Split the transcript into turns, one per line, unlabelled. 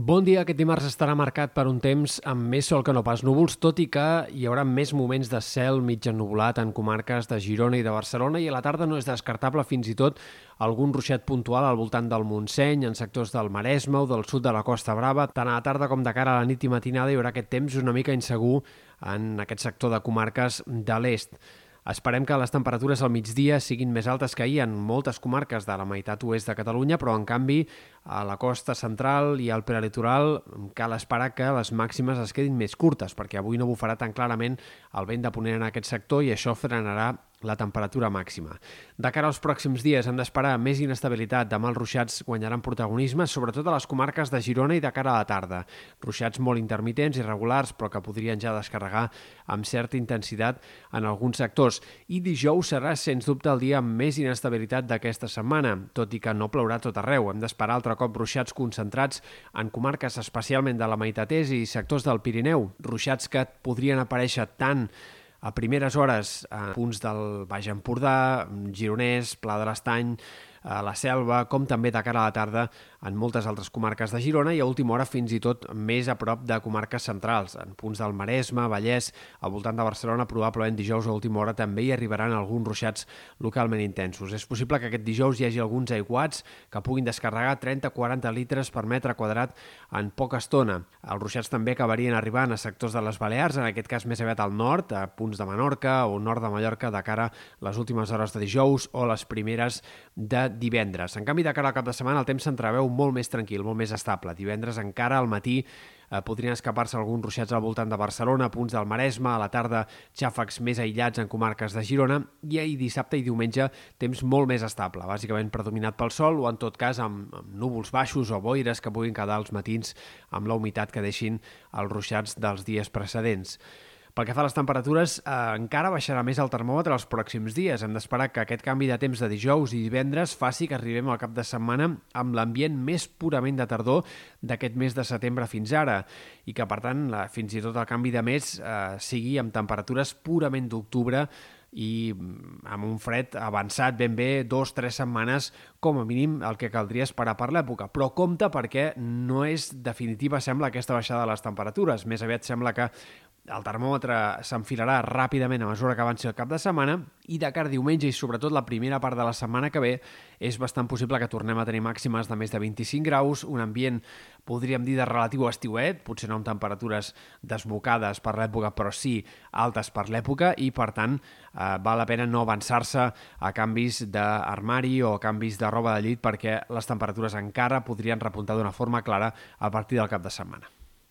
Bon dia. Aquest dimarts estarà marcat per un temps amb més sol que no pas núvols, tot i que hi haurà més moments de cel mig ennubulat en comarques de Girona i de Barcelona i a la tarda no és descartable fins i tot algun ruixat puntual al voltant del Montseny, en sectors del Maresme o del sud de la Costa Brava. Tant a la tarda com de cara a la nit i matinada hi haurà aquest temps una mica insegur en aquest sector de comarques de l'est. Esperem que les temperatures al migdia siguin més altes que ahir en moltes comarques de la meitat oest de Catalunya, però en canvi a la costa central i al prelitoral cal esperar que les màximes es quedin més curtes, perquè avui no bufarà tan clarament el vent de ponent en aquest sector i això frenarà la temperatura màxima. De cara als pròxims dies hem d'esperar més inestabilitat. Demà els ruixats guanyaran protagonisme, sobretot a les comarques de Girona i de cara a la tarda. Ruixats molt intermitents i regulars, però que podrien ja descarregar amb certa intensitat en alguns sectors. I dijous serà, sens dubte, el dia amb més inestabilitat d'aquesta setmana, tot i que no plourà tot arreu. Hem d'esperar altre cop ruixats concentrats en comarques especialment de la Meitatès i sectors del Pirineu. Ruixats que podrien aparèixer tant a primeres hores a punts del Baix Empordà, Gironès, Pla de l'Estany, a la Selva, com també de cara a la tarda en moltes altres comarques de Girona i a última hora fins i tot més a prop de comarques centrals, en punts del Maresme, Vallès, al voltant de Barcelona, probablement dijous a última hora també hi arribaran alguns ruixats localment intensos. És possible que aquest dijous hi hagi alguns aiguats que puguin descarregar 30-40 litres per metre quadrat en poca estona. Els ruixats també acabarien arribant a sectors de les Balears, en aquest cas més aviat al nord, a punts de Menorca o nord de Mallorca de cara a les últimes hores de dijous o les primeres de divendres. En canvi, de cara al cap de setmana el temps s'entreveu molt més tranquil, molt més estable. Divendres encara al matí eh, podrien escapar-se alguns ruixats al voltant de Barcelona, punts del Maresme, a la tarda xàfecs més aïllats en comarques de Girona i ahir dissabte i diumenge temps molt més estable, bàsicament predominat pel sol o en tot cas amb, amb núvols baixos o boires que puguin quedar als matins amb la humitat que deixin els ruixats dels dies precedents. Pel que fa a les temperatures, eh, encara baixarà més el termòmetre els pròxims dies. Hem d'esperar que aquest canvi de temps de dijous i divendres faci que arribem al cap de setmana amb l'ambient més purament de tardor d'aquest mes de setembre fins ara i que, per tant, la, fins i tot el canvi de mes eh, sigui amb temperatures purament d'octubre i mm, amb un fred avançat ben bé dos, tres setmanes com a mínim el que caldria esperar per l'època. Però compte perquè no és definitiva, sembla, aquesta baixada de les temperatures. Més aviat sembla que el termòmetre s'enfilarà ràpidament a mesura que avanci el cap de setmana i de cara a diumenge i sobretot la primera part de la setmana que ve és bastant possible que tornem a tenir màximes de més de 25 graus, un ambient, podríem dir, de relatiu estiuet, potser no amb temperatures desbocades per l'època, però sí altes per l'època i, per tant, eh, val la pena no avançar-se a canvis d'armari o a canvis de roba de llit perquè les temperatures encara podrien repuntar d'una forma clara a partir del cap de setmana.